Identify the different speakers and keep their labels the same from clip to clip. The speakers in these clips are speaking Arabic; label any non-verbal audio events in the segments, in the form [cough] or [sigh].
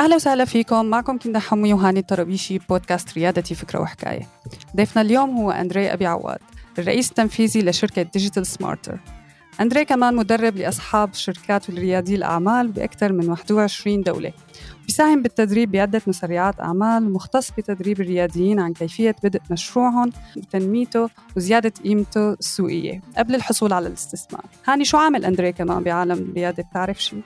Speaker 1: أهلا وسهلا فيكم. معكم كندا حمي وهاني الطرابيشي بودكاست ريادتي فكرة وحكاية. ضيفنا اليوم هو أندري أبي عواد الرئيس التنفيذي لشركة Digital Smarter أندري كمان مدرب لأصحاب الشركات والريادي الأعمال بأكثر من 21 دولة. بيساهم بالتدريب بعدة مسرعات أعمال مختص بتدريب الرياديين عن كيفية بدء مشروعهم وتنميته وزيادة قيمته السوقية قبل الحصول على الاستثمار. هاني شو عامل أندري كمان بعالم الريادة؟ بتعرف شيء؟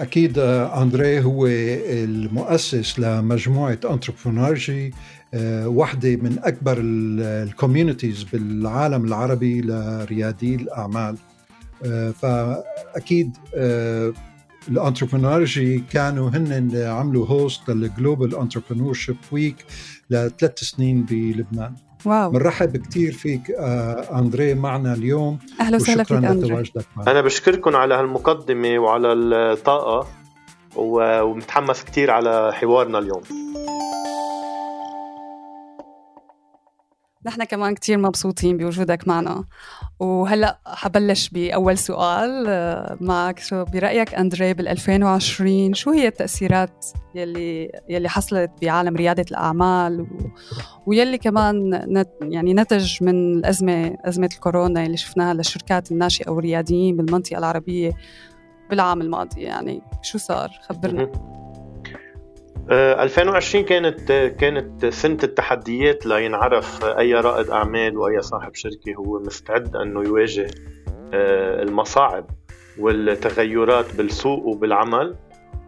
Speaker 2: أكيد آه، أندري هو المؤسس لمجموعة Entreprenergy آه، واحدة من أكبر ال communities بالعالم العربي لريادي الأعمال. آه، فأكيد ال Entreprenergy كانوا هن عملوا host لل Global Entrepreneurship Week لثلاث سنين بلبنان.
Speaker 1: wow.
Speaker 2: بنرحب كثير فيك آه أندري معنا اليوم
Speaker 1: أهلا وسهلا فيك أندري.
Speaker 3: أنا بشكركم على هالمقدمة وعلى الطاقة ومتحمس كثير على حوارنا اليوم.
Speaker 1: نحن كمان كتير مبسوطين بوجودك معنا. وهلأ حبلش بأول سؤال آه، معك. شو برأيك أندري بال 2020 شو هي التأثيرات يلي يلي حصلت بعالم ريادة الأعمال؟ و... ويلي كمان نت... يعني نتج من الأزمة أزمة الكورونا اللي شفناها للشركات الناشئة والرياديين بالمنطقة العربية بالعام الماضي؟ يعني شو صار؟ خبرنا.
Speaker 3: 2020 آه، كانت كانت سنة التحديات لينعرف أي رائد أعمال وأي صاحب شركة هو مستعد أنه يواجه آه، المصاعب والتغيرات بالسوق وبالعمل.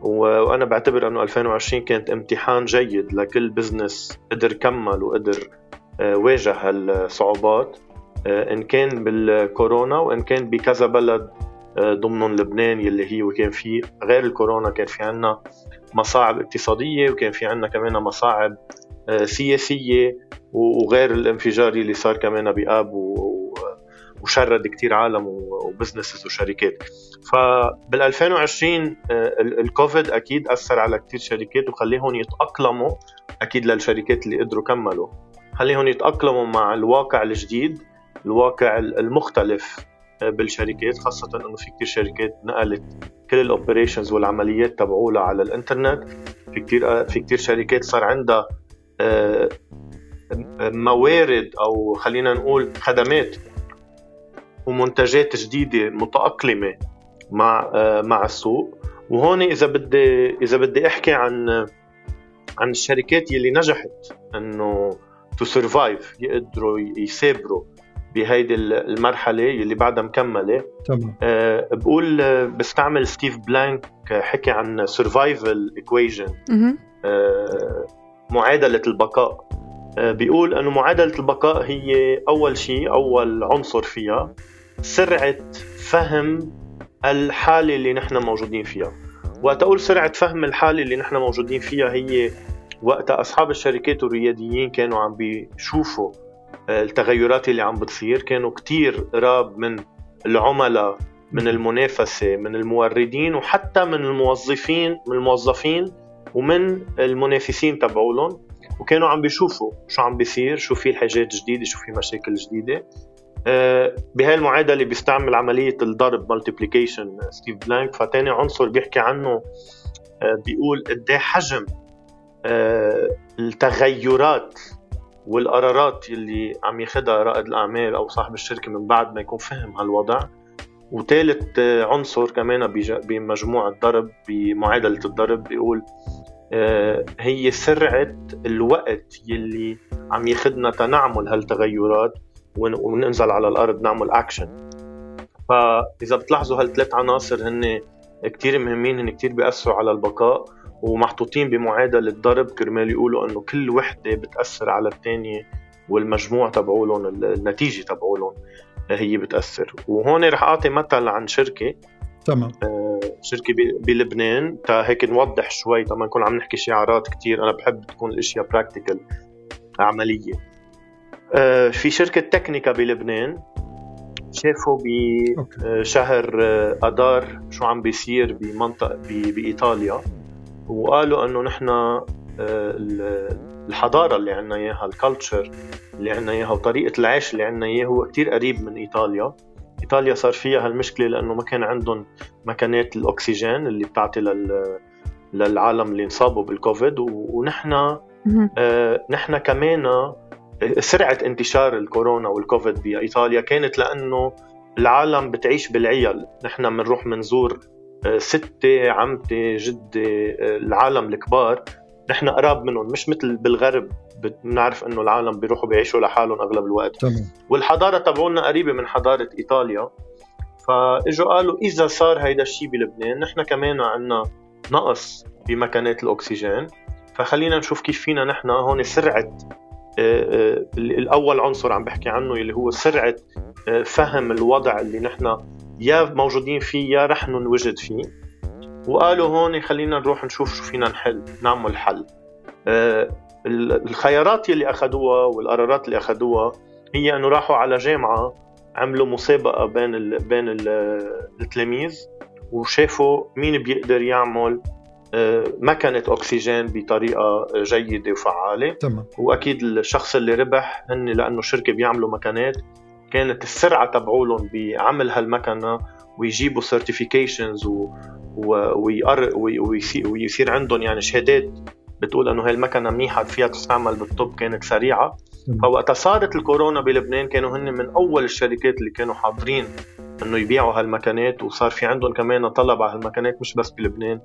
Speaker 3: وأنا بعتبر أنه 2020 كانت امتحان جيد لكل بزنس قدر كمل وقدر آه، واجه هالصعوبات. إن كان بالكورونا وإن كان بكذا بلد ضمن لبنان يلي هي وكان في. غير الكورونا كان في عنا مصاعب اقتصادية وكان في عنا كمان مصاعب آه، سياسية وغير الانفجار اللي صار كمان بآب وشرد كتير عالم وبزنسز وشركات. فبال 2020 آه، الكوفيد أكيد أثر على كتير شركات وخليهم يتأقلموا أكيد للشركات اللي قدروا كملوا. خليهم يتأقلموا مع الواقع الجديد الواقع المختلف بالشركات خاصة إنه في كثير شركات نقلت كل الاوبريشنز والعمليات تبعولها على الإنترنت. في كثير في كثير شركات صار عندها آه، موارد أو خلينا نقول خدمات ومنتجات جديدة متأقلمة مع آه، مع السوق. وهون إذا بدي إذا بدي أحكي عن عن الشركات يلي نجحت إنه to survive يقدروا يثابروا بهيدي المرحلة اللي بعدها مكملة.
Speaker 2: تمام.
Speaker 3: أه بقول آه، بستعمل ستيف بلانك حكي عن survival equation أه معادلة البقاء. أه بيقول إنه معادلة البقاء هي أول شيء أول عنصر فيها سرعة فهم الحالة اللي نحن موجودين فيها. وقت أقول سرعة فهم الحالة اللي نحن موجودين فيها هي وقت أصحاب الشركات والرياديين كانوا عم بيشوفوا التغيرات اللي عم بتصير. كانوا كتير قراب من العملاء من المنافسة من الموردين وحتى من الموظفين من الموظفين ومن المنافسين تبعولهم. وكانوا عم بيشوفوا شو عم بيصير شو في الحاجات جديدة شو في مشاكل جديدة. آه، بهاي المعادلة بيستعمل عملية الضرب multiplication ستيف بلانك. فتاني عنصر بيحكي عنه آه، بيقول قد حجم آه، التغيرات والقرارات اللي عم ياخذها رائد الأعمال أو صاحب الشركة من بعد ما يكون فهم هالوضع. وثالث عنصر كمان بمجموعة الضرب بمعادلة الضرب بيقول آه، هي سرعة الوقت يلي عم ياخذنا تنعمل هالتغيرات وننزل على الأرض نعمل أكشن فإذا بتلاحظوا هالثلاث عناصر هن كتير مهمين هن كتير بيأثروا على البقاء. ومحطوطين بمعادلة ضرب كرمال يقولوا إنه كل وحدة بتأثر على الثانية والمجموع تبعولهم النتيجة تبعولهم هي بتأثر. وهون رح أعطي مثل عن شركة.
Speaker 2: تمام.
Speaker 3: آه شركة بلبنان. تا هيك نوضح شوي. تا ما نكون عم نحكي شعارات كتير. أنا بحب تكون الأشياء practical عملية. آه في شركة تكنيكا بلبنان. شافوا بشهر آه، اذار شو عم بيصير بمنطقه بإيطاليا. وقالوا إنه نحن آه، الحضارة اللي عندنا إياها الكالتشر اللي عندنا إياها وطريقة العيش اللي عندنا إياه هو كتير قريب من إيطاليا. إيطاليا صار فيها هالمشكلة لأنه ما كان عندهم مكانات الأكسجين اللي بتعطي لل للعالم اللي انصابوا بالكوفيد ونحن آه نحن كمان آه، سرعة انتشار الكورونا والكوفيد بايطاليا كانت لأنه العالم بتعيش بالعيال نحن بنروح منزور آه، ستة عمتي جدي آه، العالم الكبار. نحن قراب منهم مش مثل بالغرب بنعرف إنه العالم بيروحوا بيعيشوا لحالهم أغلب الوقت.
Speaker 2: تمام.
Speaker 3: والحضارة تبعولنا قريبة من حضارة إيطاليا. فإجوا قالوا إذا صار هيدا الشيء بلبنان نحن كمان عندنا نقص بمكانات الأكسجين. فخلينا نشوف كيف فينا نحن هون سرعة آه، الأول عنصر عم بحكي عنه اللي هو سرعة فهم الوضع اللي نحن يا موجودين فيه يا رح ننوجد فيه. وقالوا هون خلينا نروح نشوف شو فينا نحل نعمل حل. الخيارات اللي أخذوها والقرارات اللي أخذوها هي إنه راحوا على جامعة عملوا مسابقة بين ال بين ال التلاميذ وشافوا مين بيقدر يعمل. آه، مكنة أكسجين بطريقة جيدة وفعالة.
Speaker 2: تمام.
Speaker 3: وأكيد الشخص اللي ربح هن لأنه شركة بيعملوا مكنات كانت السرعة تبعولهم بعمل هالمكنة ويجيبوا سيرتيفيكيشنز و... ويقر... ويصير... عندهم يعني شهادات بتقول إنه هاي المكنه منيحة فيها تستعمل بالطب كانت سريعة. فوقت صارت الكورونا بلبنان كانوا هن من أول الشركات اللي كانوا حاضرين إنه يبيعوا هالمكنات وصار في عندهم كمان طلب على هالمكنات مش بس بلبنان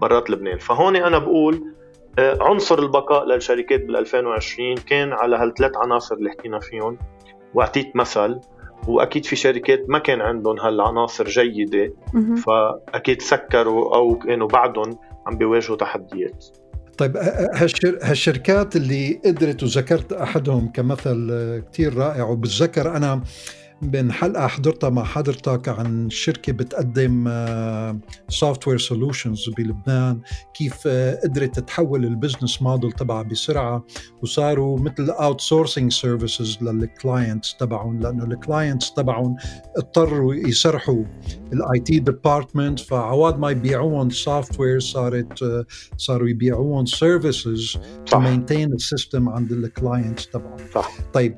Speaker 3: برات لبنان. فهون أنا بقول آه، عنصر البقاء للشركات بال 2020 كان على هالثلاث عناصر اللي حكينا فيهم. واعطيت مثل وأكيد في شركات ما كان عندهم هالعناصر جيدة فأكيد سكروا أو كانوا بعدهم عم بيواجهوا تحديات.
Speaker 2: طيب هالشركات اللي قدرت وذكرت أحدهم كمثل كثير رائع وبتذكر أنا من حلقه حضرتها مع حضرتك عن شركة بتقدم software solutions بلبنان؟ كيف آه، قدرت تحول ال business model تبعها بسرعة؟ وصاروا مثل outsourcing services لل clients تبعهم لأنه ال clients تبعهم اضطروا يسرحوا ال IT department فعوض ما يبيعوهم software صارت آه، صاروا يبيعوهم services to maintain ال system عند ال clients تبعهم.
Speaker 3: صح.
Speaker 2: طيب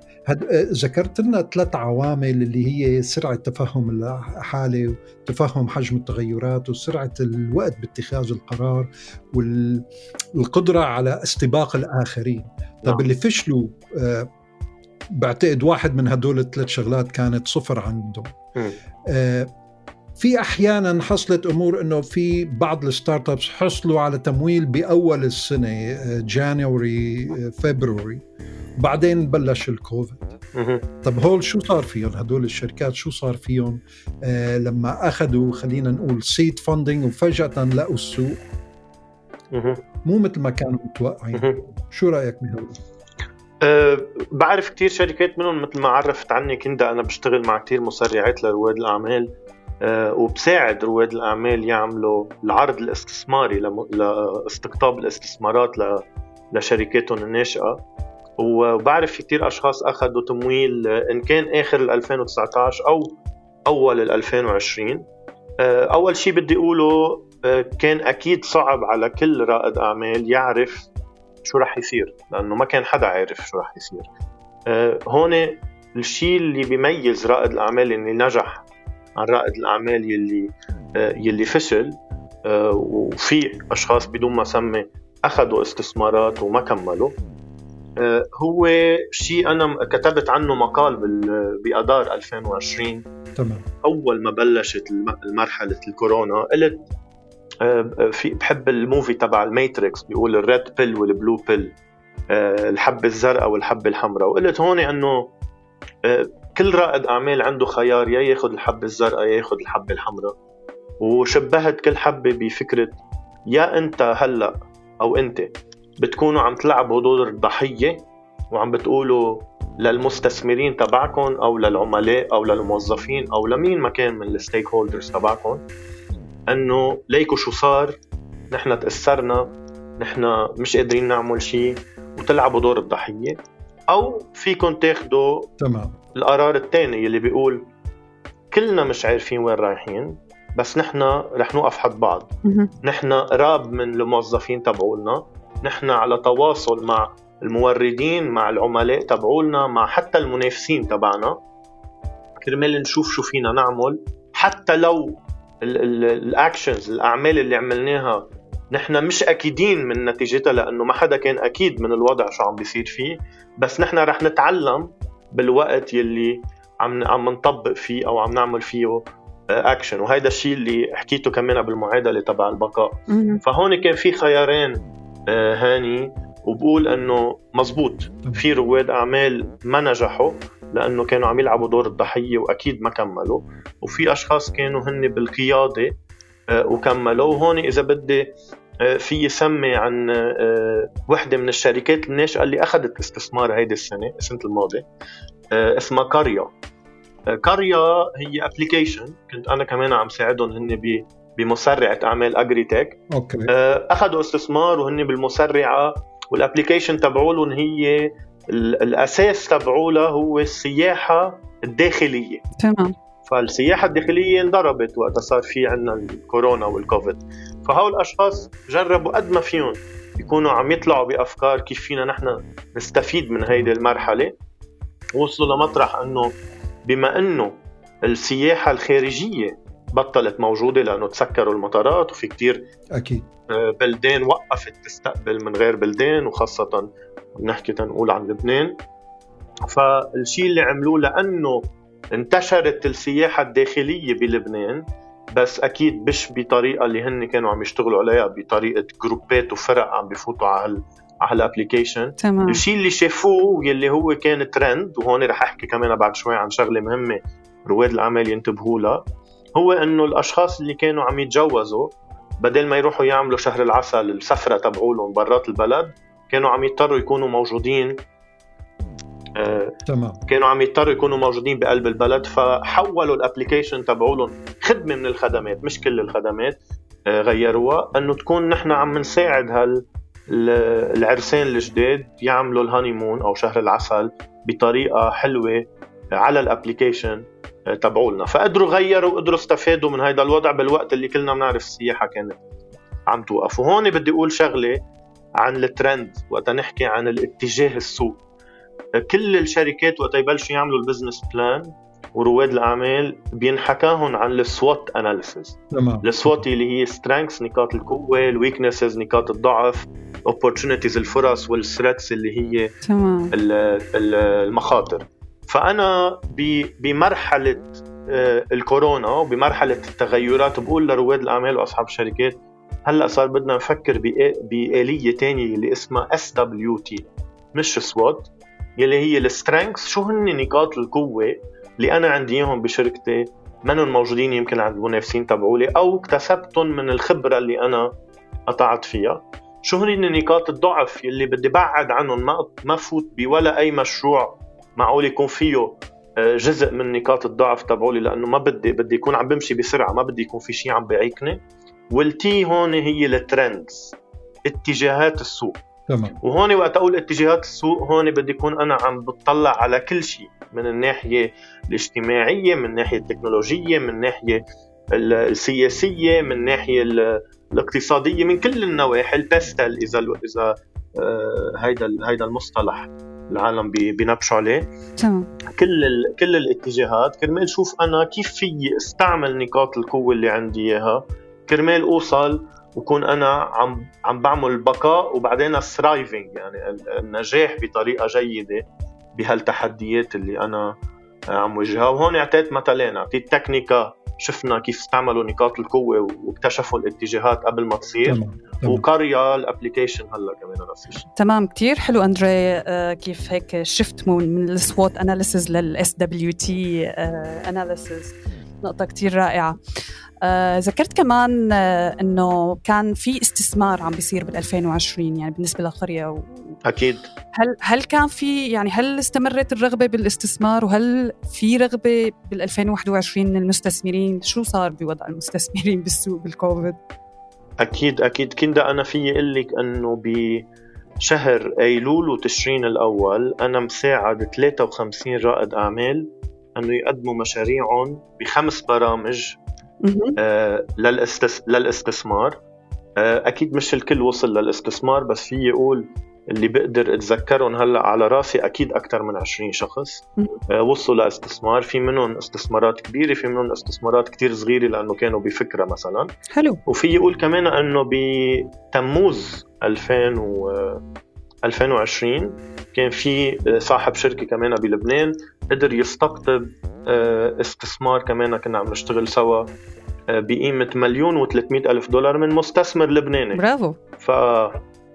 Speaker 2: ذكرت لنا ثلاث عوامل اللي هي سرعة تفهم الحالة وتفهم حجم التغيرات وسرعة الوقت باتخاذ القرار والقدرة على استباق الآخرين. طيب نعم. اللي فشلوا آه، بعتقد واحد من هدول الثلاث شغلات كانت صفر عندهم. آه، في أحيانا حصلت أمور إنه في بعض ال startups حصلوا على تمويل بأول السنة January فبراير بعدين بلش الكوفيد. طب هول شو صار فيهم؟ هدول الشركات شو صار فيهم؟ آه لما أخذوا خلينا نقول seed funding وفجأة لقوا السوق. مو مثل ما كانوا متوقعين. شو رأيك بهذا
Speaker 3: أه بعرف كثير شركات منهم مثل ما عرفت عني كندا أنا بشتغل مع كثير مسرعات لرواد الأعمال أه وبساعد رواد الأعمال يعملوا العرض الاستثماري لاستقطاب الاستثمارات لشركاتهم الناشئة. وبعرف في كثير أشخاص أخذوا تمويل إن كان آخر 2019 أو أول 2020 آه، أول شيء بدي أقوله آه، كان أكيد صعب على كل رائد أعمال يعرف شو رح يصير لأنه ما كان حدا عارف شو رح يصير. آه، هون الشيء اللي بيميز رائد الأعمال اللي نجح عن رائد الأعمال يلي يلي فشل وفي أشخاص بدون ما سمي أخذوا استثمارات وما كملوا. هو شيء أنا كتبت عنه مقال بآذار 2020
Speaker 2: تمام.
Speaker 3: أول ما بلشت مرحله الكورونا قلت آه، في بحب ال movie تبع ال Matrix بيقول ال red pill وال blue pill الحبة الزرقاء والحبة الحمراء. وقلت هون إنه آه، كل رائد أعمال عنده خيار يا ياخذ الحبة الزرقاء يا ياخذ الحبة الحمراء. وشبهت كل حبة بفكرة يا أنت هلأ أو أنت. بتكونوا عم تلعبوا دور الضحية وعم بتقولوا للمستثمرين تبعكم أو للعملاء أو للموظفين أو لمين ما كان من الستيك هولدرز تبعكم إنه ليكوا شو صار نحن تأثرنا نحن مش قادرين نعمل شيء وتلعبوا دور الضحية أو فيكم تاخذوا
Speaker 2: تمام.
Speaker 3: القرار الثاني اللي بيقول كلنا مش عارفين وين رايحين بس نحن رح نوقف حد بعض. نحن قراب من الموظفين تبعولنا. نحن على تواصل مع الموردين مع العملاء تبعولنا مع حتى المنافسين تبعنا. كرمال نشوف شو فينا نعمل. حتى لو ال actions الأعمال اللي عملناها نحن مش أكيدين من نتيجتها لأنه ما حدا كان أكيد من الوضع شو عم بيصير فيه. بس نحن رح نتعلم بالوقت يلي عم عم نطبق فيه أو عم نعمل فيه اكشن آه، وهيدا الشيء اللي حكيته كمان بالمعادله تبع البقاء. فهون كان في خيارين. هاني وبقول إنه مزبوط. في رواد أعمال ما نجحوا لأنه كانوا عم يلعبوا دور الضحية وأكيد ما كملوا. وفي أشخاص كانوا هن بالقيادة آه، وكملوا. وهون إذا بدي فيي سمي عن وحدة من الشركات الناشئة اللي أخذت استثمار هيدي السنة السنة الماضية اسمها كاريا. كاريا هي application كنت أنا كمان عم ساعدهم هن بمسرعة أعمال Agrytech. أوكي. آه، أخذوا استثمار وهن بالمسرعة وال application تبعولهم هي الأساس تبعولها هو السياحة الداخلية.
Speaker 1: تمام.
Speaker 3: فالسياحة الداخلية انضربت وقت صار في عندنا الكورونا والكوفيد فهول الأشخاص جربوا قد ما فيهم يكونوا عم يطلعوا بأفكار كيف فينا نحن نستفيد من هيدي المرحلة. وصلوا لمطرح إنه بما إنه السياحة الخارجية بطلت موجودة لأنه تسكروا المطارات وفي كتير
Speaker 2: أكيد.
Speaker 3: آه، بلدان وقفت تستقبل من غير بلدان وخاصة بنحكي تنقول عن لبنان. فالشيء اللي عملوه لأنه انتشرت السياحة الداخلية بلبنان بس أكيد مش بطريقة اللي هن كانوا عم يشتغلوا عليها بطريقة groups وفرق عم بيفوتوا على على ال application
Speaker 1: تمام.
Speaker 3: الشيء اللي شافوه يلي هو كان ترند وهون رح أحكي كمان بعد شوي عن شغلة مهمة رواد الاعمال ينتبهوا لها هو إنه الأشخاص اللي كانوا عم يتجوزوا بدل ما يروحوا يعملوا شهر العسل السفرة تبعولهم برات البلد كانوا عم يضطروا يكونوا موجودين
Speaker 2: آه تمام.
Speaker 3: كانوا عم يضطروا يكونوا موجودين بقلب البلد فحولوا ال application تبعولهم خدمة من الخدمات مش كل الخدمات آه غيروها إنه تكون نحن عم نساعد هال العرسان الجداد يعملوا ال honeymoon أو شهر العسل بطريقة حلوة على ال application تبعولنا. فقدروا غيروا وقدروا استفادوا من هذا الوضع بالوقت اللي كلنا بنعرف السياحة كانت عم توقف. وهون بدي أقول شغلة عن الترند وقت نحكي عن الاتجاه السوق. كل الشركات وقت يبلشوا يعملوا ال business plan ورواد الأعمال بينحكالهم عن ال SWOT analysis
Speaker 2: تمام.
Speaker 3: ال SWOT اللي هي strengths نقاط القوة ال weaknesses نقاط الضعف opportunities الفرص وال threats اللي هي
Speaker 1: تمام.
Speaker 3: المخاطر. فأنا بمرحلة آه، الكورونا وبمرحلة التغيرات بقول لرواد الأعمال وأصحاب الشركات هلأ صار بدنا نفكر بآلية تانية اللي اسمها SWT مش SWOT يلي هي ال strengths شو هن نقاط القوة اللي أنا عندي إياهم بشركتي؟ منهم موجودين يمكن عند المنافسين تبعولي أو اكتسبتهم من الخبرة اللي أنا قطعت فيها. شو هن نقاط الضعف يلي بدي بعد عنهم ما ما فوت بولا أي مشروع معقول يكون فيه آه، جزء من نقاط الضعف تبعولي لأنه ما بدي بدي يكون عم بمشي بسرعة ما بدي يكون في شيء عم بيعيقني. والتي هون هي الترندز اتجاهات السوق.
Speaker 2: تمام.
Speaker 3: وهون وقت أقول اتجاهات السوق هون بدي يكون أنا عم بتطلع على كل شيء من الناحية الاجتماعية من الناحيه التكنولوجية من الناحيه السياسية من الناحيه الاقتصادية من كل النواحي ال PESTEL إذا إذا آه، هيدا هيدا المصطلح. العالم بينبشوا عليه.
Speaker 1: تمام.
Speaker 3: كل ال... كل الاتجاهات كرمال شوف أنا كيف في استعمل نقاط القوة اللي عندي إياها. كرمال أوصل وكون أنا عم عم بعمل بقاء وبعدين ال thriving يعني النجاح بطريقة جيدة بهالتحديات اللي أنا عم وجهها وهون اعطيت مثلين أعطيت تكنيكا شفنا كيف استعملوا نقاط القوة واكتشفوا الاتجاهات قبل ما تصير تمام. تمام. وقريه ال application هلا كمان نفس الشيء
Speaker 1: تمام كثير حلو أندري آه كيف هيك شفت من ال SWOT analysis لل SWT analysis نقطة كثير رائعة. آه ذكرت كمان آه إنه كان في استثمار عم بيصير بال 2020 يعني بالنسبة للقريه و...
Speaker 3: أكيد.
Speaker 1: هل هل كان في يعني هل استمرت الرغبة بالاستثمار؟ وهل في رغبة بال 2021 من المستثمرين؟ شو صار بوضع المستثمرين بالسوق بالكوفيد؟
Speaker 3: أكيد أكيد. كنت أنا في أقول لك انه بشهر أيلول وتشرين الأول أنا مساعد 53 رائد أعمال انه يقدموا مشاريعهم بخمس برامج آه للاستس... للاستثمار. آه أكيد مش الكل وصل للاستثمار بس في يقول اللي بقدر اتذكرهم هلأ على رأسي أكيد أكثر من 20 شخص آه، وصلوا لاستثمار في منهم استثمارات كبيرة في منهم استثمارات كتير صغيرة لأنه كانوا بفكرة مثلا.
Speaker 1: حلو.
Speaker 3: وفي يقول كمان أنه بتموز 2000 و 2020 كان في صاحب شركة كمان بلبنان قدر يستقطب آه، استثمار كمان كنا عم نشتغل سوا آه، بقيمة مليون و300 ألف دولار من مستثمر لبناني.
Speaker 1: برافو.
Speaker 3: ف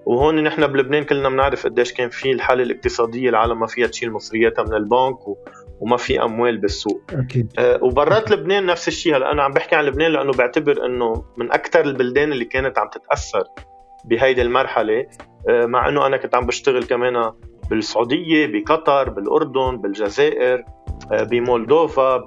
Speaker 3: وهون نحن بلبنان كلنا بنعرف قديش كان في الحالة الاقتصادية العالم ما فيها تشيل مصرياتها من البنك و... وما في أموال بالسوق.
Speaker 2: أكيد.
Speaker 3: أه وبرات لبنان نفس الشيء. هلا أنا عم بحكي عن لبنان لأنه بعتبر إنه من أكثر البلدان اللي كانت عم تتأثر بهيدي المرحلة. مع إنه أنا كنت عم بشتغل كمان بالسعودية بقطر بالأردن بالجزائر أه بمولدوفا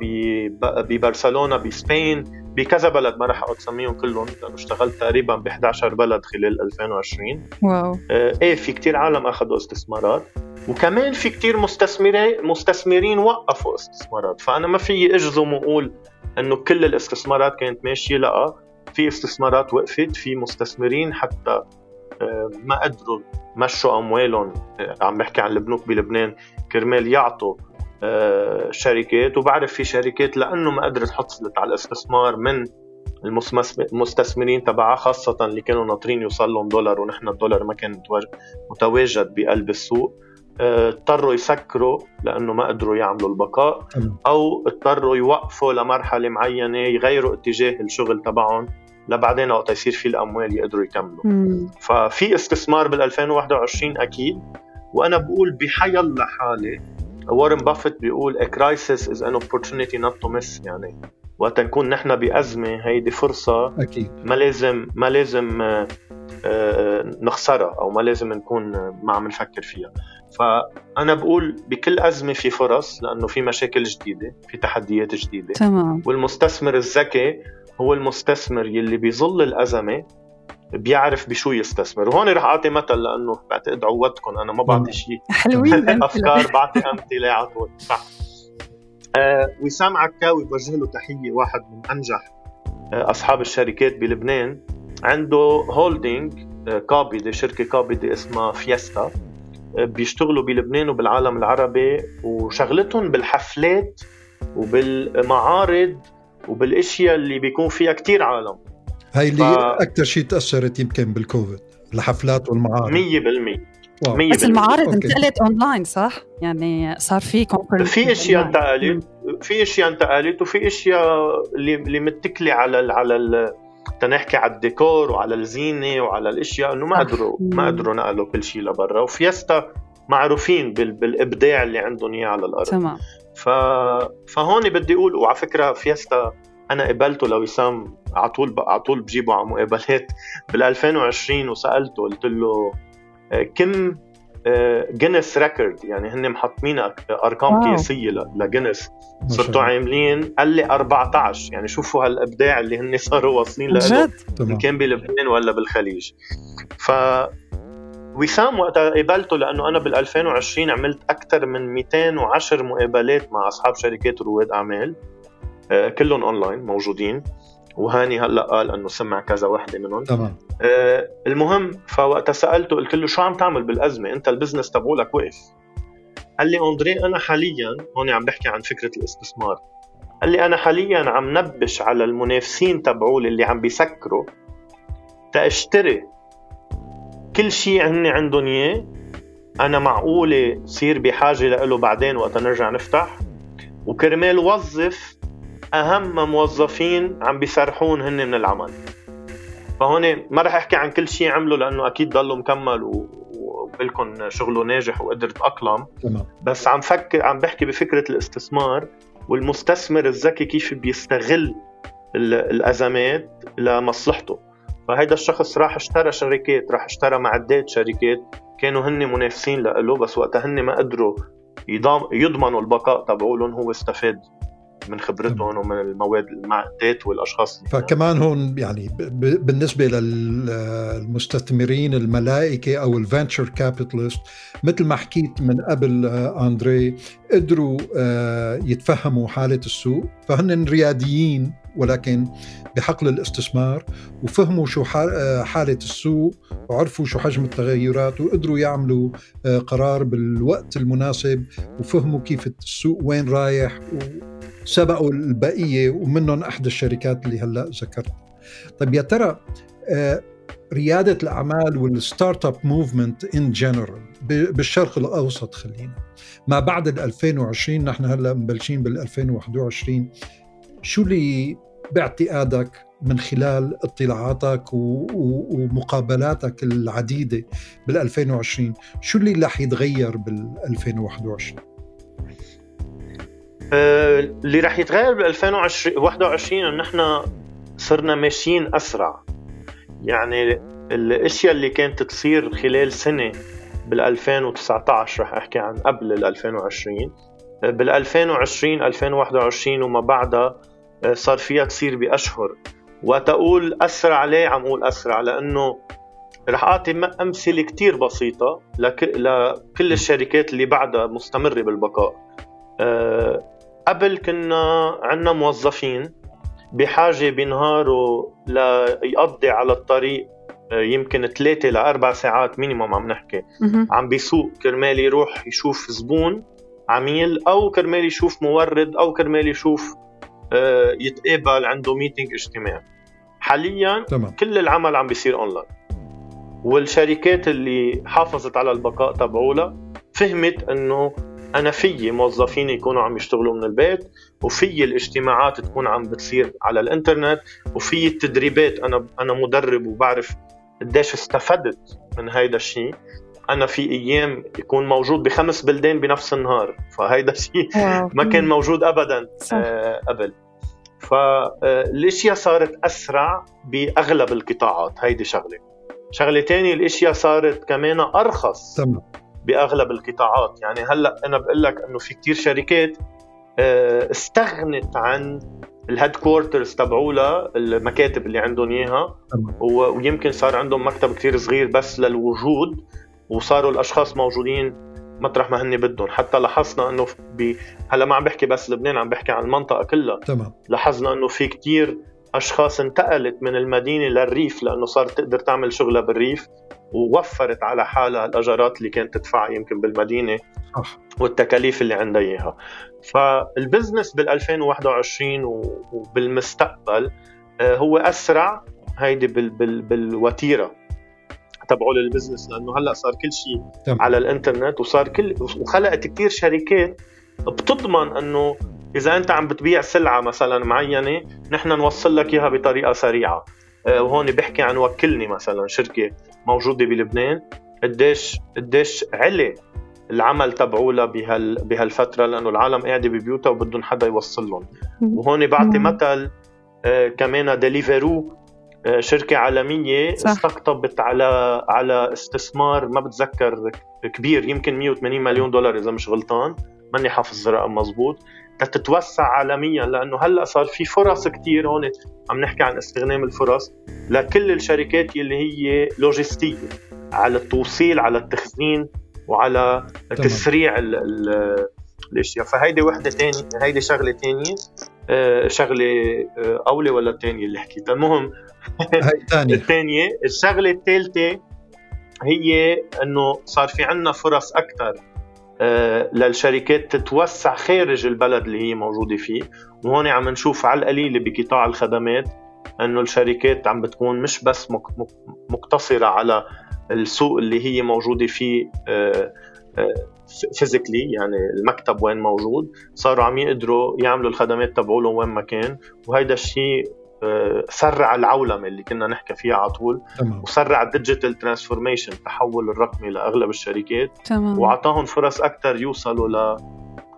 Speaker 3: ببرشلونة بسبين بكذا بلد ما راح اسميهم كلهم لأنه اشتغلت تقريبا ب 11 بلد خلال 2020
Speaker 1: واو.
Speaker 3: آه إيه في كتير عالم أخذوا استثمارات وكمان في كتير مستثمرين مستثمرين وقفوا استثمارات. فأنا ما في أجزم وأقول إنه كل الاستثمارات كانت ماشية لأ في استثمارات وقفت في مستثمرين حتى آه، ما قدروا مشوا اموالهم آه، عم بحكي عن البنوك بلبنان كرمال يعطوا آه، شركات وبعرف في شركات لأنه ما قدرت حصلت على الاستثمار من المستثمرين تبعها خاصة اللي كانوا ناطرين يوصل لهم دولار ونحن الدولار ما كان متواجد بقلب السوق. آه، اضطروا يسكروا لأنه ما قدروا يعملوا البقاء أو اضطروا يوقفوا لمرحلة معينة يغيروا اتجاه الشغل تبعهم. لبعدين وقت يصير في الأموال يقدروا يكملوا. مم. ففي استثمار بال 2021 أكيد. وأنا بقول بحيلا حاله وارن بافيت بيقول a crisis is an opportunity not to miss. يعني وقت نكون نحن بأزمة هيدي فرصة
Speaker 2: أكيد.
Speaker 3: ما لازم ما لازم آه، آه، نخسرها أو ما لازم نكون ما عم نفكر فيها. فأنا بقول بكل أزمة في فرص لأنه في مشاكل جديدة في تحديات جديدة.
Speaker 1: تمام.
Speaker 3: والمستثمر الذكي هو المستثمر يلي بيظل الأزمة بيعرف بشو يستثمر. وهون رح أعطي مثل لأنه بعتقد عودتكم أنا ما بعطي شيء. [laughs]
Speaker 1: حلوين [laughs]
Speaker 3: أفكار بعطي أمثلة على طول صح آه وسام عكاوي بوجه له تحية واحد من أنجح آه أصحاب الشركات بلبنان. عنده holding آه قابضه شركة قابضه اسمها فيستا آه بيشتغلوا بلبنان وبالعالم العربي وشغلتهم بالحفلات وبالمعارض وبالاشياء اللي بيكون فيها كتير عالم.
Speaker 2: هاي اللي ف... أكثر شيء تأثرت يمكن بالكوفيد الحفلات والمعارض.
Speaker 3: 100%
Speaker 1: بس المعارض انتقلت اونلاين صح؟ يعني صار في conference
Speaker 3: في أشياء انتقلت في أشياء انتقلت وفي أشياء اللي اللي متكلة على ال على ال تنحكي على الديكور وعلى الزينة وعلى الأشياء إنه ما قدروا ما قدروا نقلوا كل شيء لبرا. وفيستا معروفين بالإبداع اللي عندهم إياه على الأرض.
Speaker 1: تمام.
Speaker 3: ف... فهون بدي أقول وعلى فكرة فيستا أنا قابلته لوسام على طول على طول بجيبه على مقابلات بال 2020 وسألته قلت له آه، كم جينيس آه، record يعني هن محطمين أرقام قياسية لجينيس صرتوا عاملين قال لي 14 يعني شوفوا هالأبداع اللي هن صاروا واصلين له ان كان بلبنان ولا بالخليج. ف وسام وقتها قابلته لأنه أنا بال 2020 عملت أكثر من 210 مقابلات مع أصحاب شركات رواد أعمال آه، كلهم أونلاين موجودين. وهاني هلأ قال إنه سمع كذا وحدة منهم.
Speaker 2: تمام.
Speaker 3: آه المهم فوقتها سألته قلت له شو عم تعمل بالأزمة؟ أنت ال business تبعولك وقف. قال لي أندري أنا حاليا هون عم بحكي عن فكرة الاستثمار. قال لي أنا حاليا عم نبش على المنافسين تبعولي اللي عم بيسكروا تأشتري كل شيء هن عندهم اياه أنا معقولة صير بحاجة له بعدين وقت نرجع نفتح. وكرمال وظف أهم موظفين عم بيسرحون هن من العمل. فهون ما رح أحكي عن كل شيء عمله لأنه أكيد ضله مكمل وبلكم شغله ناجح وقدر تاقلم بس عم فكر عم بحكي بفكرة الاستثمار والمستثمر الذكي كيف بيستغل الأزمات لمصلحته. فهيدا الشخص راح اشترى شركات راح اشترى معدات شركات. كانوا هن منافسين له بس وقتها هن ما قدروا يضمنوا البقاء تبعولهم هو استفاد من خبرتهم ومن المواد المعدات والأشخاص
Speaker 2: فكمان هون يعني بالنسبة للمستثمرين الملائكة أو الفنتشر كابيتالست مثل ما حكيت من قبل آه، أندري قدروا آه، يتفهموا حالة السوق. فهن رياديين ولكن بحقل الاستثمار وفهموا شو آه، حالة السوق وعرفوا شو حجم التغيرات وقدروا يعملوا قرار بالوقت المناسب وفهموا كيف السوق وين رايح سبقوا البقية ومنهم احدى الشركات اللي هلأ ذكرت. طيب يا ترى آه، ريادة الأعمال وال startup movement in general بالشرق الأوسط خلينا. ما بعد ال 2020 نحن هلأ مبلشين بال 2021 شو اللي باعتقادك من خلال اطلاعاتك ومقابلاتك العديدة بال 2020 شو اللي رح يتغير بال 2021
Speaker 3: آه، اللي رح يتغير ب 2021 إنه نحن صرنا ماشيين أسرع. يعني الأشياء اللي كانت تصير خلال سنة بال 2019 رح أحكي عن قبل ال 2020 بال 2020 2021 وما بعدها آه، صار فيها تصير بأشهر. وتقول اسرع ليه عم أقول اسرع لأنه رح أعطي أمثلة كثير بسيطة لكل الشركات اللي بعدها مستمرة بالبقاء. آه، قبل كنا عندنا موظفين بحاجة بنهاره ليقضي على الطريق آه، يمكن ثلاثة لأربع ساعات مينيموم عم نحكي. عم بيسوق كرمال يروح يشوف زبون عميل أو كرمال يشوف مورد أو كرمال يشوف يتقابل عنده meeting اجتماعي. حاليا تمام. كل العمل عم بيصير اونلاين والشركات اللي حافظت على البقاء تبعولها فهمت إنه أنا في موظفين يكونوا عم يشتغلوا من البيت وفي الاجتماعات تكون عم بتصير على الإنترنت وفي التدريبات أنا أنا مدرب وبعرف قديش استفدت من هيدا الشيء. أنا في أيام يكون موجود بخمس بلدان بنفس النهار. [laughs] فهيدا الشيء ما كان موجود ابدا. آه قبل. فالاشياء صارت أسرع بأغلب القطاعات. هيدي شغلة. شغلة تانية الإشياء صارت كمان أرخص تمام. بأغلب القطاعات. يعني هلأ أنا بقول لك إنه في كتير شركات آه، استغنت عن ال headquarters تبعولها المكاتب اللي عندهم إياها. ويمكن صار عندهم مكتب كثير صغير بس للوجود. وصاروا الأشخاص موجودين مطرح ما هن بدهم. حتى لاحظنا إنه ب... هلا ما عم بحكي بس لبنان عم بحكي عن المنطقة كلها. تمام. لاحظنا إنه في كتير أشخاص انتقلت من المدينة للريف لأنه صارت تقدر تعمل شغلها بالريف ووفرت على حالها الاجارات اللي كانت تدفعها يمكن بالمدينة صح. والتكاليف اللي عندها إياها. فالبزنس بال 2021 وبالمستقبل آه، هو أسرع هيدي بال بال بالوتيرة. تبعوا للبزنس لأنه هلأ صار كل شيء على الإنترنت وصار كل وخلقت كثير شركات بتضمن إنه إذا أنت عم بتبيع سلعة مثلا معينة نحن نوصل لك إياها بطريقة سريعة. آه، وهون بحكي عن وكلني مثلا شركة موجودة بلبنان قديش قديش علي العمل تبعولها بهال بهالفترة لأنه العالم قاعدة ببيوتها وبدهم حدا يوصل لهم. وهون بعطي مثل آه كمان ديليفرو شركة عالمية صح. استقطبت على على استثمار ما بتذكر كبير يمكن 180 مليون دولار إذا مش غلطان. ماني حافظ الرقم مزبوط. تتوسع عالميا لأنه هلأ صار في فرص كثير هون. عم نحكي عن استغنام الفرص لكل الشركات اللي هي لوجستية على التوصيل على التخزين وعلى تمام. تسريع ال ال الأشياء. فهيدي وحدة ثانية هيدي شغلة ثانية آه شغلة آه أولى ولا الثانية اللي حكيتها. المهم الثانية الشغلة الثالثة هي إنه صار في عندنا فرص أكثر آه، للشركات تتوسع خارج البلد اللي هي موجودة فيه وهون عم نشوف على القليله بقطاع الخدمات إنه الشركات عم بتكون مش بس مقتصرة على السوق اللي هي موجودة فيه physically آه، آه، يعني المكتب وين موجود صاروا عم يقدروا يعملوا الخدمات تبعولهم وين ما كان وهيدا الشيء سرع العولمة اللي كنا نحكي فيها على طول تمام. وسرع ال digital transformation التحول الرقمي لأغلب الشركات تمام. وأعطاهم فرص أكثر يوصلوا ل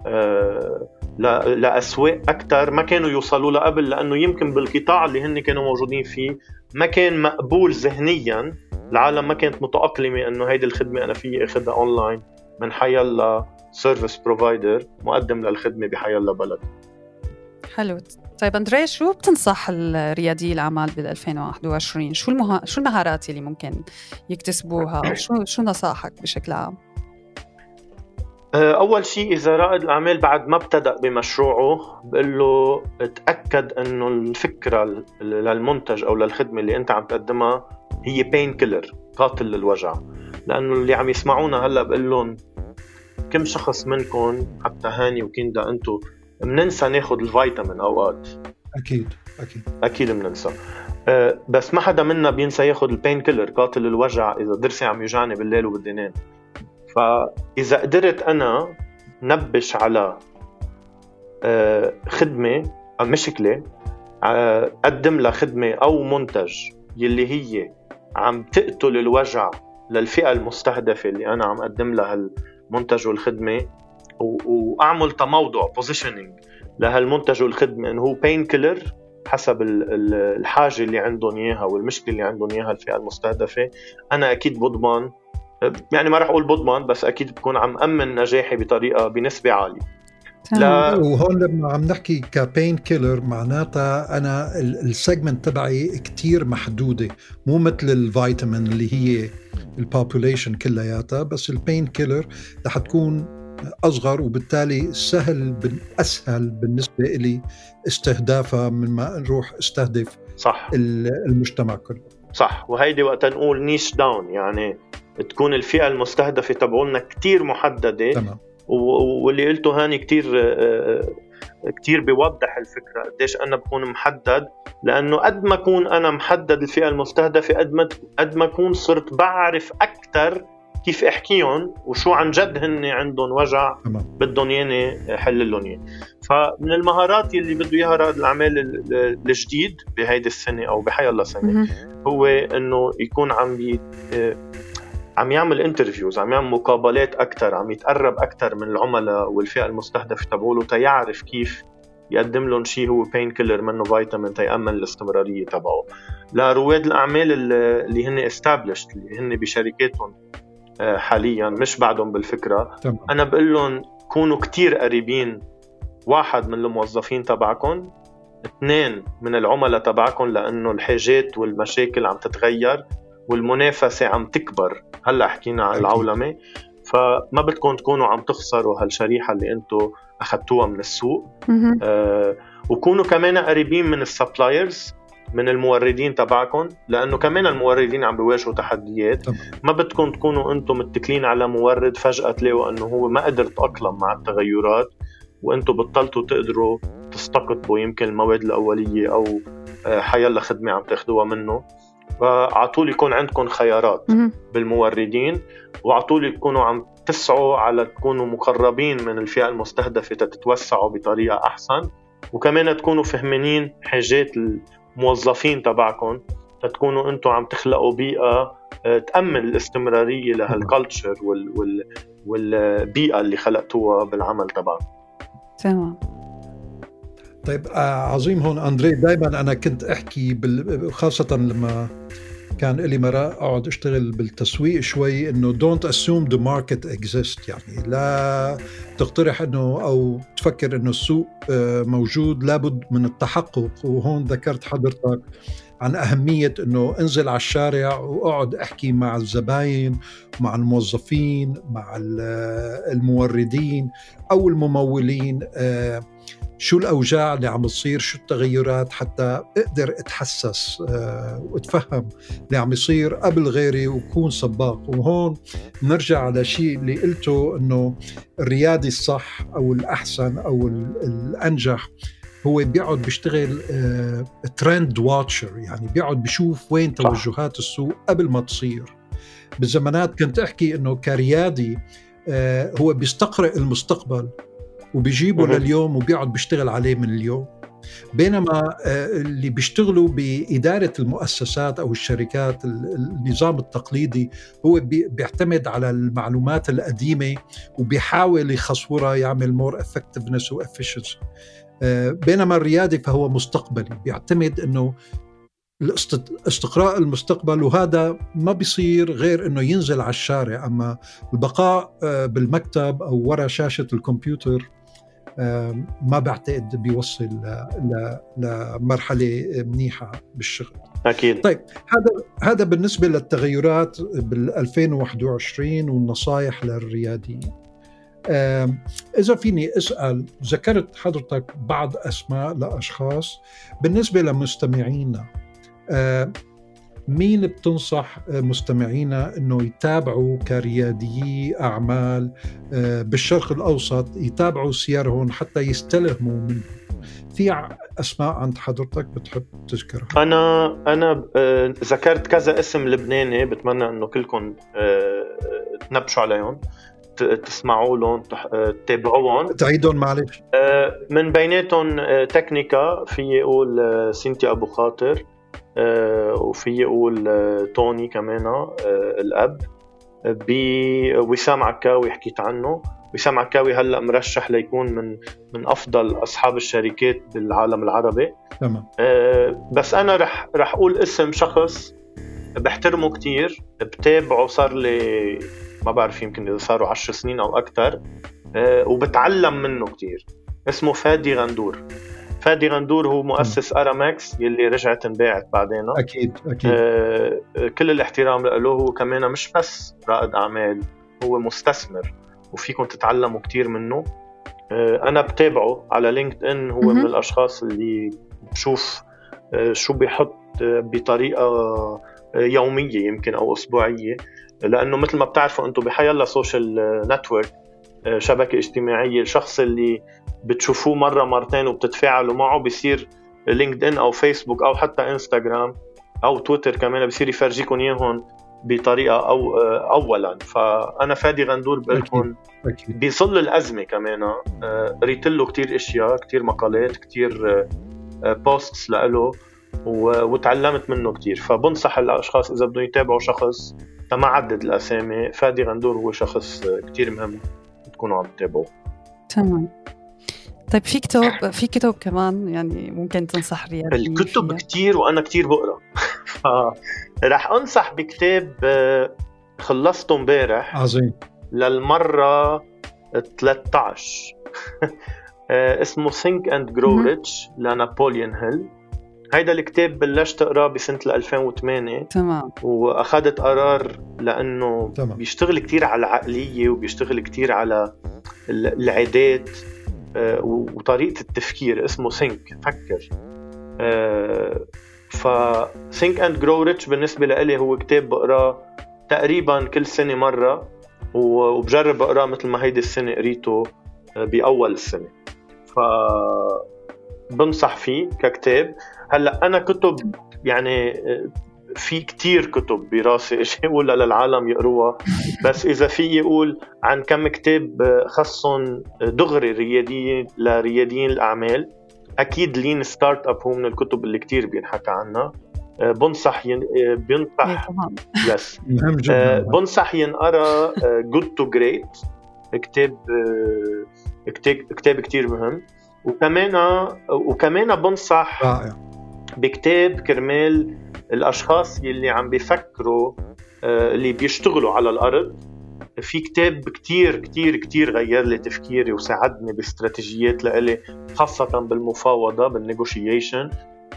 Speaker 3: آه، لأسواق أكثر ما كانوا يوصلوا لها قبل لأنه يمكن بالقطاع اللي هن كانوا موجودين فيه ما كان مقبول ذهنيا العالم ما كانت متأقلمة إنه هيدي الخدمة أنا فيي اخذها اونلاين من حيلا service provider مقدم للخدمة بحيلا بلد
Speaker 1: حلو. طيب اندري شو بتنصح الريادي الأعمال بال 2021 شو المها... شو المهارات اللي ممكن يكتسبوها؟ شو شو نصائحك بشكل عام؟
Speaker 3: آه، أول شيء إذا رائد الأعمال بعد ما ابتدأ بمشروعه بقول له تاكد إنه الفكرة للمنتج أو للخدمة اللي أنت عم تقدمها هي pain killer قاتل للوجع. لأنه اللي عم يسمعونا هلأ بقول لهم كم شخص منكم حتى هاني وكيندا أنتم بننسى ناخذ الفيتامين أوقات.
Speaker 2: أكيد أكيد.
Speaker 3: أكيد بننسى. أه بس ما حدا منا بينسى ياخذ ال pain killer قاتل الوجع إذا ضرسي عم يوجعني بالليل وبدي نام فإذا قدرت أنا نبش على أه خدمة مشكلة أه قدم لها خدمة أو منتج يلي هي عم تقتل الوجع للفئة المستهدفة اللي أنا عم أقدم لها المنتج والخدمة وأعمل تموضع positioning لهالمنتج والخدمة إنه هو pain killer حسب الحاجة اللي عندهم إياها والمشكلة اللي عندهم إياها الفئة المستهدفة. أنا أكيد بضمن يعني ما راح أقول بضمن بس أكيد بكون عم أمن نجاحي بطريقة بنسبة عالية.
Speaker 2: لا. وهون لما عم نحكي ك pain killer معناتها أنا ال segment تبعي كتير محدودة مو مثل الفيتامين اللي هي ال population كلياتها بس ال pain killer رح تكون أصغر وبالتالي سهل أسهل بالنسبة لي استهدافها من ما نروح استهدف
Speaker 3: صح.
Speaker 2: المجتمع كله.
Speaker 3: صح. وهيدي وقت نقول niche down يعني تكون الفئة المستهدفة تبعولنا كثير محددة. تمام. واللي قلته هاني كثير آه، آه، كثير بيوضح الفكرة قديش أنا بكون محدد. لأنه قد ما أكون أنا محدد الفئة المستهدفة قد ما قد ما أكون صرت بعرف أكثر كيف احكيهم وشو عن جد هن عندهم وجع بدهم ياني حل لهم اياه فمن المهارات اللي بده اياها رائد الاعمال الجديد بهيدي السنة أو بحي الله سنه هو إنه يكون عم بي عم يعمل interviews عم يعمل مقابلات أكثر عم يتقرب أكثر من العملاء والفئة المستهدفه تبعوله تيعرف كيف يقدم لهم شيء هو pain killer منه فيتامين تيامن الاستمرارية تبعه. لرواد الأعمال اللي هن established اللي هن بشركاتهم. آه، حاليا مش بعدهم بالفكرة. طبعا. أنا بقول لهم كونوا كتير قريبين واحد من الموظفين تبعكم اثنين من العملاء تبعكم لأنه الحاجات والمشاكل عم تتغير والمنافسة عم تكبر. هلأ حكينا عن العولمة. فما بدكم تكونوا عم تخسروا هالشريحة اللي أنتم اخذتوها من السوق. آه وكونوا كمان قريبين من السبلايرز. من الموردين تبعكم لأنه كمان الموردين عم بيواجهوا تحديات. طبعا. ما بدكم تكونوا أنتم متكلين على مورد فجأة تلاقوا أنه هو ما قدر يتأقلم مع التغيرات وأنتم بطلتوا تقدروا تستقطبوا يمكن المواد الأولية أو آه، حيلا خدمة عم تاخذوها منه. فعلى طول يكون عندكم خيارات بالموردين وعلى طول يكونوا عم تسعوا على تكونوا مقربين من الفئة المستهدفة تتوسعوا بطريقة أحسن. وكمان تكونوا فهمانين حاجات الموظفين تبعكم تكونوا أنتم عم تخلقوا بيئة آه، تأمن الاستمرارية لهالكالتشر وال وال والبيئة اللي خلقتوها بالعمل تبعكم.
Speaker 1: تمام.
Speaker 2: طيب آه، عظيم هون أندري دائما أنا كنت أحكي بال... خاصة لما كان لي مرة أقعد أشتغل بالتسويق شوي إنه don't assume the market exist يعني لا تقترح إنه أو تفكر إنه السوق آه، موجود لابد من التحقق. وهون ذكرت حضرتك عن أهمية أنه انزل على الشارع وأقعد أحكي مع الزباين مع الموظفين مع الموردين أو الممولين آه، شو الأوجاع اللي عم تصير شو التغيرات؟ حتى أقدر أتحسس أه وأتفهم اللي عم يصير قبل غيري وكون سباق. وهون نرجع على شيء اللي قلته إنه الريادي الصح أو الأحسن أو الأنجح هو بيقعد بيشتغل آه ترند واتشر يعني بيقعد بيشوف وين توجهات السوق قبل ما تصير. بالزمانات كنت أحكي إنه كريادي آه هو بيستقرئ المستقبل. وبيجيبه لليوم وبيقعد بيشتغل عليه من اليوم. بينما آه، اللي بيشتغلوا بإدارة المؤسسات أو الشركات النظام التقليدي هو بيعتمد على المعلومات القديمة وبيحاول يخصورها يعمل مور effectiveness و efficiency. بينما الريادي فهو مستقبلي بيعتمد أنه استقراء المستقبل وهذا ما بيصير غير إنه ينزل على الشارع. أما البقاء آه، بالمكتب أو وراء شاشة الكمبيوتر ما بعتقد بيوصل لمرحلة منيحة بالشغل.
Speaker 3: أكيد.
Speaker 2: طيب هذا هذا بالنسبة للتغيرات بال 2021 والنصائح للرياديين إذا فيني أسأل ذكرت حضرتك بعض أسماء لأشخاص. بالنسبة لمستمعينا مين بتنصح مستمعينا إنه يتابعوا كرياديي أعمال آه، بالشرق الأوسط يتابعوا سيرهم حتى يستلهموا منهم؟ في أسماء عند حضرتك بتحب تذكرها؟
Speaker 3: أنا أنا آه، ذكرت كذا اسم لبناني بتمنى إنه كلكم آه، تنبشوا عليهم تسمعوا لهم تتابعوهم
Speaker 2: تعيدهم معلش.
Speaker 3: من بيناتهم تكنيكا في أقول سينتي أبو خاطر. آه، وفي أقول آه، توني كمان آه، الأب. بوسام عكاوي حكيت عنه. وسام عكاوي هلأ مرشح ليكون من من أفضل أصحاب الشركات بالعالم العربي.
Speaker 2: تمام.
Speaker 3: بس أنا رح رح أقول اسم شخص بحترمه كتير بتابعه صار لي ما بعرف يمكن إذا صاروا عشر سنين أو أكثر وبتعلم منه كتير. اسمه فادي غندور. فادي غندور هو مؤسس أرامكس يلي رجعت انباعت بعدين.
Speaker 2: أكيد أكيد.
Speaker 3: آه كل الاحترام له هو كمان مش بس رائد أعمال هو مستثمر وفيكم تتعلموا كثير منه. آه أنا بتابعه على لينكد ان هو من الأشخاص اللي بشوف آه شو بيحط بطريقة يومية يمكن أو أسبوعية. لأنه مثل ما بتعرفوا أنتم بحيلا social network شبكة اجتماعية الشخص اللي بتشوفوه مرة مرتين وبتتفاعلوا معه بصير لينكد ان أو فيسبوك أو حتى إنستغرام أو تويتر كمان بصير يفرجيكم إياهم بطريقة أو اولا. فأنا فادي غندور بقول لكم بظل الأزمة كمان آه، قريت له كثير إشياء كثير مقالات كثير بوستس له وتعلمت منه كثير فبنصح الأشخاص إذا بدهم يتابعوا شخص ما عدد الأسامي فادي غندور هو شخص كثير مهم تكونوا عم تتابعوه.
Speaker 1: تمام. طيب في كتب في كتب كمان يعني ممكن تنصح رياض
Speaker 3: الكتب كتير وأنا كتير بقرأ. [laughs] رح أنصح بكتاب آه، خلصته امبارح.
Speaker 2: عظيم.
Speaker 3: للمرة 13 [laughs] آه، اسمه Think and Grow Rich لنابوليون هيل. هيدا الكتاب بلشت أقرأه بسنة 2008
Speaker 1: تمام.
Speaker 3: وأخذت قرار لأنه تمام. بيشتغل كتير على العقلية وبيشتغل كتير على العادات. آه، وطريقة التفكير اسمه think فكر. آه، ف Think and Grow Rich بالنسبة لي هو كتاب بقراه تقريبا كل سنة مرة وبجرب اقراه مثل ما هيدي السنة قريته آه، بأول السنة. ف بنصح فيه ككتاب. هلأ أنا كتب يعني في كتير كتب براسي اشي ولا للعالم يقروها. بس إذا في أقول عن كم كتاب خصهم دغري رياديين لرياديين الأعمال أكيد Lean Startup هو من الكتب اللي كتير بينحكى عنها. بنصح ين... بينصح yes
Speaker 2: مهم جدا.
Speaker 3: بنصح ينقرأ Good to Great كتاب كتاب كتاب كتير مهم. وكمان وكمان بنصح
Speaker 2: رائع.
Speaker 3: بكتاب كرمال الأشخاص يلي عم بيفكروا آه، اللي بيشتغلوا على الأرض. في كتاب كتير كتير كتير غير لي تفكيري وساعدني باستراتيجيات لإلي خاصة بالمفاوضة بال negotiation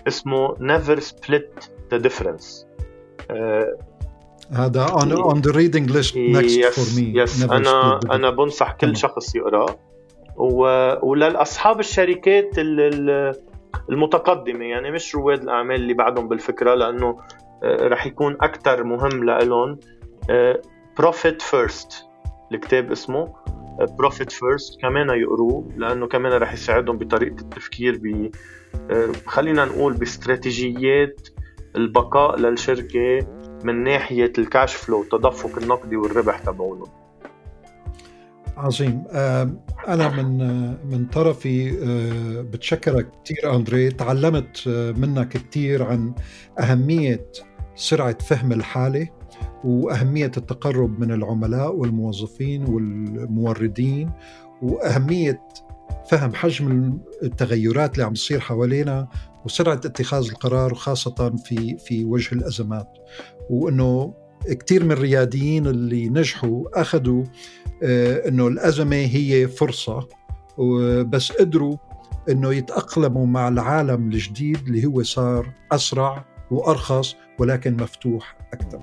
Speaker 3: اسمه Never Split the Difference.
Speaker 2: آه، هذا on, on the reading list next
Speaker 3: yes, for me. yes. أنا أنا بنصح كل شخص يقراه وللأصحاب الشركات المتقدمة. يعني مش رواد الأعمال اللي بعدهم بالفكرة لأنه آه، رح يكون أكثر مهم لهم Profit First الكتاب اسمه Profit آه، First كمان يقروه لأنه كمان رح يساعدهم بطريقة التفكير ب آه، خلينا نقول باستراتيجيات البقاء للشركة من ناحية ال cash flow التدفق النقدي والربح تبعولهم
Speaker 2: عظيم. أنا من من طرفي آه، بتشكرك كثير أندري. تعلمت آه، منك كثير عن أهمية سرعة فهم الحالة وأهمية التقرب من العملاء والموظفين والموردين وأهمية فهم حجم التغيرات اللي عم تصير حوالينا وسرعة اتخاذ القرار وخاصه في في وجه الأزمات. وإنه كثير من الرياديين اللي نجحوا أخذوا آه، إنه الأزمة هي فرصة بس قدروا إنه يتأقلموا مع العالم الجديد اللي هو صار أسرع وأرخص ولكن مفتوح أكثر.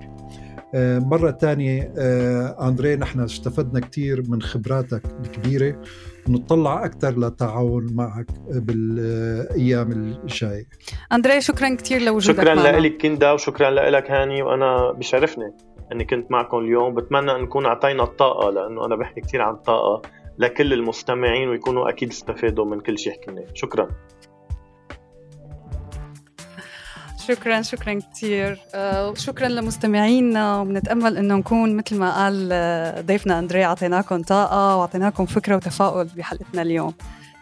Speaker 2: مرة ثانية آه، أندري نحن استفدنا كثير من خبراتك الكبيرة ونطلع أكثر للتعاون معك بالأيام الجاية.
Speaker 1: أندري شكرا كثير لوجودك
Speaker 3: شكرا لك كندا وشكرا لك هاني وأنا بشرفني أني كنت معكم اليوم. بتمنى أن نكون أعطينا الطاقة لأنه أنا بحكي كثير عن الطاقة لكل المستمعين ويكونوا أكيد استفادوا من كل شيء حكيناه. شكرا.
Speaker 1: شكرا شكرا كثير آه، وشكرا لمستمعينا وبنتأمل إنه نكون مثل ما قال آه، ضيفنا أندري أعطيناكم طاقة وأعطيناكم فكرة وتفاؤل بحلقتنا اليوم.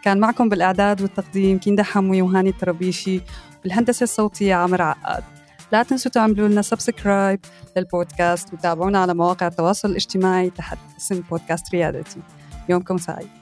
Speaker 1: كان معكم بالإعداد والتقديم كيندا حموي وهاني الطرابيشي بالهندسة الصوتية عمر عقاد. لا تنسوا تعملوا لنا subscribe للبودكاست وتابعونا على مواقع التواصل الاجتماعي تحت اسم بودكاست ريادتي. يومكم سعيد.